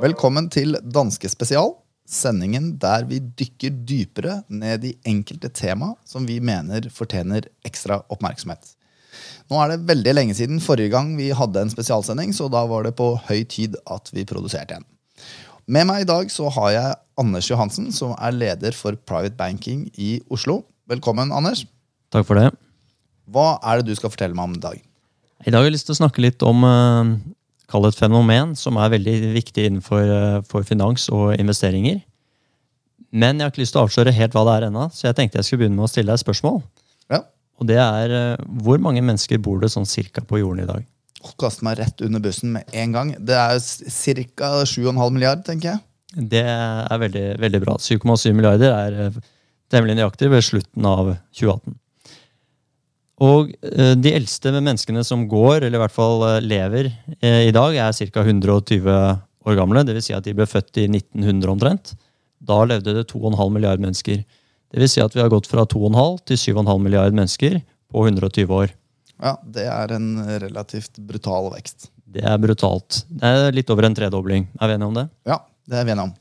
Velkommen til Danske spesial, sendingen der vi dykker dypere ned i enkelte tema som vi mener fortjener ekstra oppmerksomhet. Nå er det veldig lenge siden forrige gang vi hadde en spesialsending, så da var det på høy tid at vi produserte en. Med meg i dag så har jeg Anders Johansen, som er leder for Private Banking i Oslo. Velkommen, Anders. Takk for det. Hva er det du skal fortelle meg om i dag? I dag har jeg lyst til å snakke litt om uh, kall et fenomen som er veldig viktig innenfor for finans og investeringer. Men jeg har ikke lyst til å avsløre helt hva det er ennå, så jeg tenkte jeg skulle begynne med å stille deg et spørsmål. Ja, Og det er uh, hvor mange mennesker bor det sånn cirka på jorden i dag? Kaste meg rett under bussen med en gang. Det er ca. 7,5 milliard, tenker jeg. Det er veldig, veldig bra. 7,7 milliarder er uh, temmelig nøyaktig ved slutten av 2018. Og eh, de eldste menneskene som går, eller i hvert fall eh, lever eh, i dag, er ca. 120 år gamle. Dvs. Si at de ble født i 1900 omtrent. Da levde det 2,5 milliarder mennesker. Det vil si at vi har gått fra 2,5 til 7,5 milliarder mennesker på 120 år. Ja, Det er en relativt brutal vekst. Det er brutalt. Det er litt over en tredobling. Er vi enige om det? Ja, det er vi enige om.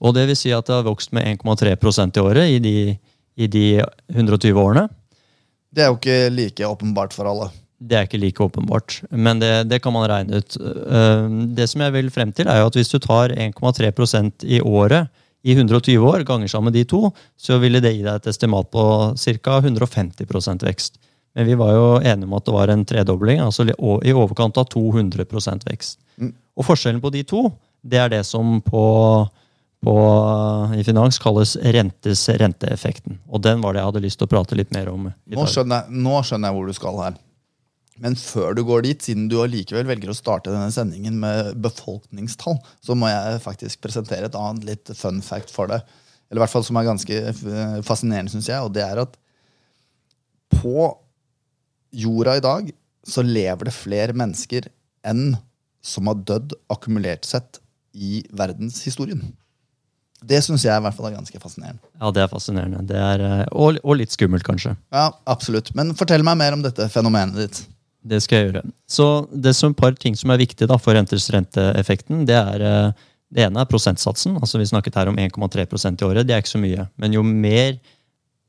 Og det vil si at det har vokst med 1,3% i året i de, i de 120 årene. Det er jo ikke like åpenbart for alle. Det er ikke like åpenbart, men det, det kan man regne ut. Eh, Det som jeg vil frem til, er jo at hvis du tar 1,3% i året i 120 år, ganger sammen de to, så ville det gi deg et estimat på ca. 150% vekst. Men vi var jo enige om at det var en tredobling, altså i overkant av 200 vekst. Mm. Og forskjellen på de to, det er det som på, på, i finans kalles rentes renteeffekten. Og den var det jeg hadde lyst til å prate litt mer om Nå skjønner, jeg, nå skjønner jeg hvor du skal her. Men før du går dit, siden du allikevel velger å starte denne sendingen med befolkningstall, så må jeg faktisk presentere et annet litt fun fact for deg. Eller i hvert fall som er ganske eh, fascinerende, syns jeg. Og det er at på jorda i dag så lever det flere mennesker enn som har dødd akkumulert sett i verdenshistorien. Det syns jeg i hvert fall er ganske fascinerende. Ja, det er fascinerende. Det er, eh, og, og litt skummelt, kanskje. Ja, absolutt. Men fortell meg mer om dette fenomenet ditt. Det skal jeg gjøre. Så det som et par ting som er viktig da, for renters renteeffekten, det er eh, det ene er prosentsatsen. altså Vi snakket her om 1,3% i året. Det er ikke så mye. Men jo mer,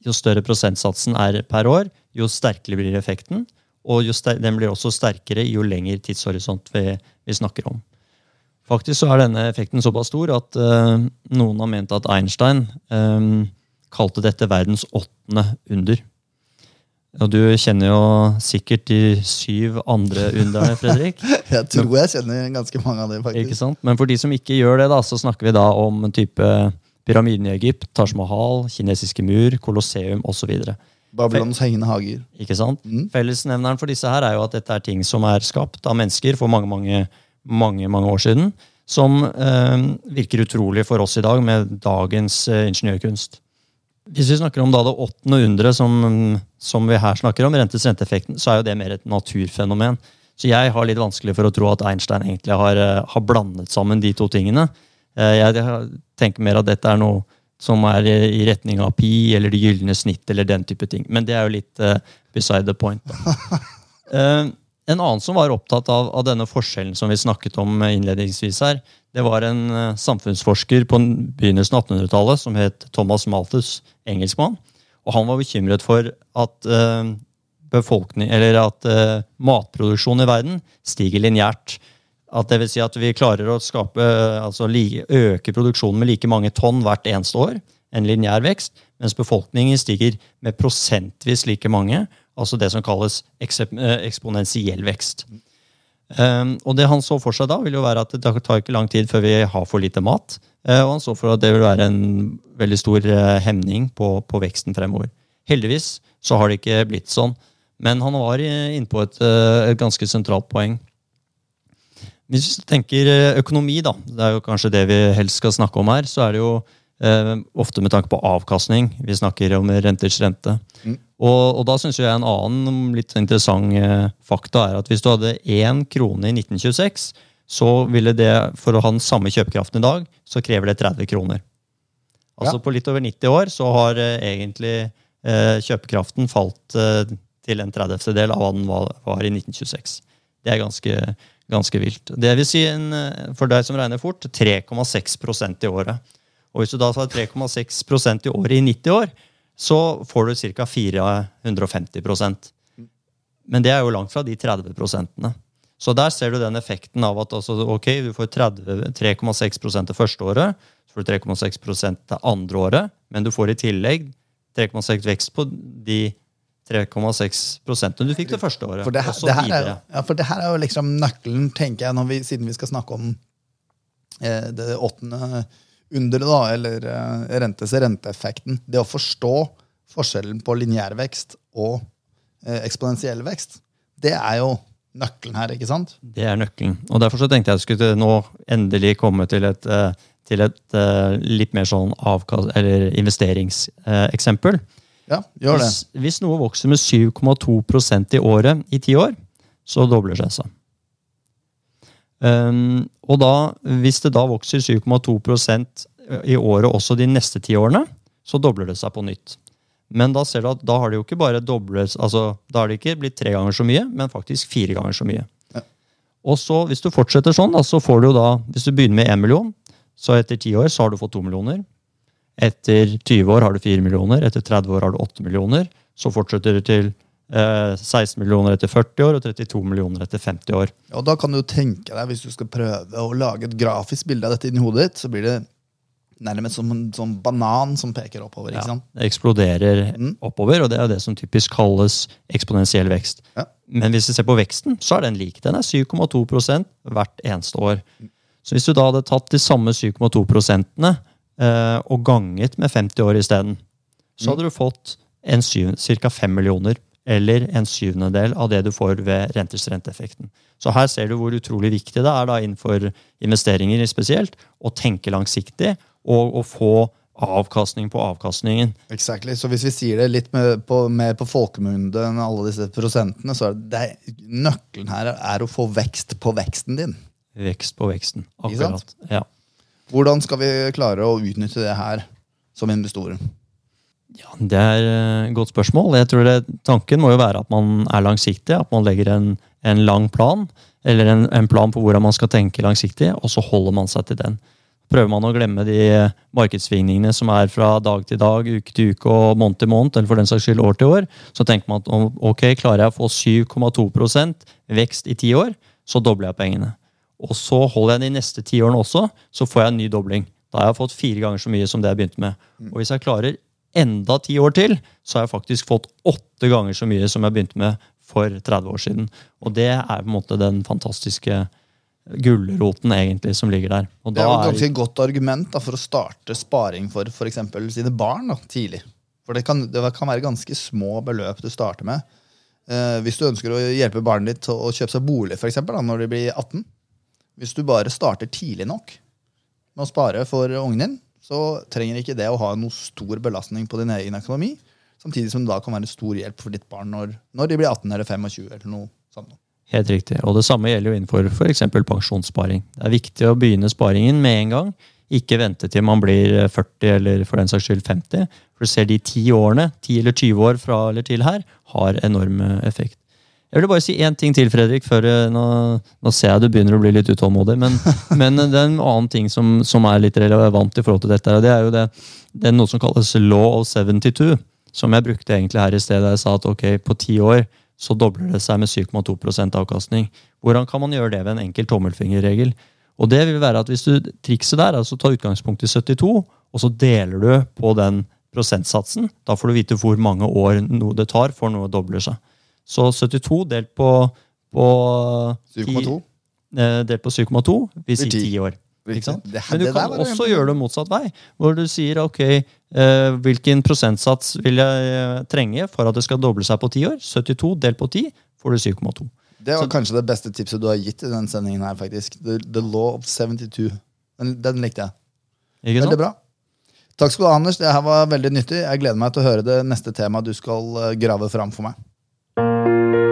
jo større prosentsatsen er per år, jo sterkere blir effekten. Og den blir også sterkere jo lengre tidshorisont vi, vi snakker om. Faktisk så er denne effekten såpass stor at uh, noen har ment at Einstein um, kalte dette verdens åttende under. Og du kjenner jo sikkert de syv andre underne, Fredrik. Jeg tror jeg kjenner ganske mange av dem, faktisk. Ikke sant? Men for de som ikke gjør det, da, så snakker vi da om en type pyramiden i Egypt, Taj Mahal, kinesiske mur, Colosseum osv. Babylons hengende hager. Ikke sant? Fellesnevneren for disse her er jo at dette er ting som er skapt av mennesker for mange mange, mange, mange år siden, som eh, virker utrolig for oss i dag med dagens eh, ingeniørkunst. Hvis vi snakker om da det åttende underet som, som vi her snakker om, rentes renteeffekten, så er jo det mer et naturfenomen. Så jeg har litt vanskelig for å tro at Einstein egentlig har, eh, har blandet sammen de to tingene. Jeg tenker mer at dette er noe som er i retning av pi eller det gylne snitt eller den type ting. Men det er jo litt uh, beside the point. Da. Eh, en annen som var opptatt av, av denne forskjellen som vi snakket om eh, innledningsvis her, det var en eh, samfunnsforsker på begynnelsen av 1800-tallet som het Thomas Malthus, engelskmann. Og han var bekymret for at eh, at eh, matproduksjonen i verden stiger lineært. At det vil si at vi klarer å skape, altså like, øke produksjonen med like mange tonn hvert eneste år. En lineær vekst. Mens befolkningen stiger med prosentvis like mange. Altså det som kalles eh, eksponentiell vekst. Um, og det han så for seg da, vil jo være at det tar ikke lang tid før vi har for lite mat. Uh, og han så for at det vil være en veldig stor uh, hemning på, på veksten fremover. Heldigvis så har det ikke blitt sånn. Men han var inne på et, et ganske sentralt poeng. Hvis vi tenker økonomi, da, det er jo kanskje det vi helst skal snakke om her, så er det jo ofte med tanke på avkastning vi snakker om renters rente. Og, og da syns jeg en annen litt interessant eh, fakta er at hvis du hadde én krone i 1926, så ville det, for å ha den samme kjøpekraften i dag, så krever det 30 kroner. Altså Ja. på litt over 90 år så har eh, egentlig eh, kjøpekraften falt eh, til en tredjedel av hva den var, var i 1926. Det er ganske, ganske vilt. Det vil si, en, eh, for deg som regner fort, 3,6% i året. Og hvis du da tar 3,6% i året i 90 år, så får du ca. 450% Men det er jo langt fra de 30 prosentene. Så der ser du den effekten av at altså, ok, du får 3,6% det første året, så får du 3,6% det andre året, men du får i tillegg 3,6 vekst på de 3,6% du fikk det første året. For det, her, det her er, ja, for det her er jo liksom nøkkelen, tenker jeg, vi, siden vi skal snakke om eh, det åttende underet, da, eller eh, rentes renteeffekten. Det å forstå forskjellen på lineær vekst og eh, eksponentiell vekst, det er jo nøkkelen her, ikke sant? Det er nøkkelen. Og derfor så tenkte jeg at jeg skulle nå endelig komme til et, eh, til et uh, litt mer sånn avkast, eller investeringseksempel. Uh, ja, gjør det. Hvis, hvis noe vokser med 7,2% i året i ti år, så dobler det seg. Um, og da, hvis det da vokser 7,2% i året også de neste ti årene, så dobler det seg på nytt. Men da ser du at da har det jo ikke bare dobles, altså da har det ikke blitt tre ganger så mye, men faktisk fire ganger så mye. Ja. Og så, hvis du fortsetter sånn, da, så får du da, hvis du begynner med én million, så etter ti år så har du fått to millioner. Etter 20 år har du 4 millioner, etter 30 år har du 8 millioner. Så fortsetter du til eh, 16 millioner etter 40 år og 32 millioner etter 50 år. Og da kan du tenke deg, Hvis du skal prøve å lage et grafisk bilde av dette inni hodet ditt, så blir det nærmest som en sånn banan som peker oppover. ikke sant? det eksploderer mm. oppover, og det er det som typisk kalles eksponentiell vekst. Ja. Men hvis vi ser på veksten, så er den lik. Den er 7,2% hvert eneste år. Så hvis du da hadde tatt de samme 7,2 prosentene Eh, og ganget med 50 år isteden, så hadde du fått ca. 5 millioner. Eller en syvendedel av det du får ved renters renteeffekten. Så her ser du hvor utrolig viktig det er da innenfor investeringer spesielt å tenke langsiktig og å få avkastning på avkastningen. Exactly. Så hvis vi sier det litt mer på, mer på folkemunne enn alle disse prosentene, så er det, nøkkelen her er å få vekst på veksten din. Vekst på veksten. Akkurat. Ja. Hvordan skal vi klare å utnytte det her som investorer? Ja, Det er et godt spørsmål. Jeg tror det, Tanken må jo være at man er langsiktig. At man legger en, en lang plan, eller en, en, plan på hvordan man skal tenke langsiktig, og så holder man seg til den. Prøver man å glemme de markedssvingningene som er fra dag til dag, uke til uke og måned til måned, eller for den saks skyld år til år, så tenker man at ok, klarer jeg å få 7,2% vekst i ti år, så dobler jeg pengene. Og så holder jeg den de neste ti årene også, så får jeg en ny dobling. Da har jeg fått fire ganger så mye som det jeg begynte med. Og hvis jeg klarer enda ti år til, så har jeg faktisk fått åtte ganger så mye som jeg begynte med for 30 år siden. Og det er på en måte den fantastiske gulroten egentlig som ligger der. Og det er jo et ganske godt argument da, for å starte sparing for f.eks. sine barn da, tidlig. For det kan, det kan, være ganske små beløp du starter med. Eh, hvis du ønsker å hjelpe barnet ditt til å kjøpe seg bolig for eksempel, da, når de blir 18, hvis du bare starter tidlig nok med å spare for ungen din, så trenger ikke det å ha noe stor belastning på din egen økonomi. Samtidig som det da kan være stor hjelp for ditt barn når, når de blir 18 eller 25. eller noe sånt. Helt riktig. Og det samme gjelder jo innenfor f.eks. pensjonssparing. Det er viktig å begynne sparingen med en gang. Ikke vente til man blir 40 eller for den saks skyld 50. For du ser de ti årene, 10 eller 20 år fra eller til her, har enorm effekt. Jeg vil bare si én ting til, Fredrik. før eh, nå, nå, ser jeg du begynner å bli litt utålmodig. Men, men det er en annen ting som, som, er litt relevant i forhold til dette. og Det er jo det, det er noe som kalles law of 72. Som jeg brukte egentlig her i stedet. Jeg sa at ok, på ti år så dobler det seg med 7,2 avkastning. Hvordan kan man gjøre det ved en enkel tommelfingerregel? Og det vil være at hvis du Trikset der altså ta utgangspunkt i 72, og så deler du på den prosentsatsen. Da får du vite hvor mange år det tar for noe dobler seg. Så 72 delt på, på 7,2 eh, delt på 7,2 vil si 10 år. Men du kan også gjøre det motsatt vei, hvor du sier ok, eh, hvilken prosentsats vil jeg eh, trenge for at det skal doble seg på 10 år? 72 delt på 10 får du 7,2. Det var kanskje det beste tipset du har gitt i den sendingen her, faktisk. The, the Law of 72. Den, den likte jeg. Ikke Veldig bra. Takk skal du ha, Anders. Det her var veldig nyttig. Jeg gleder meg til å høre det neste temaet du skal grave fram for meg. Thank you.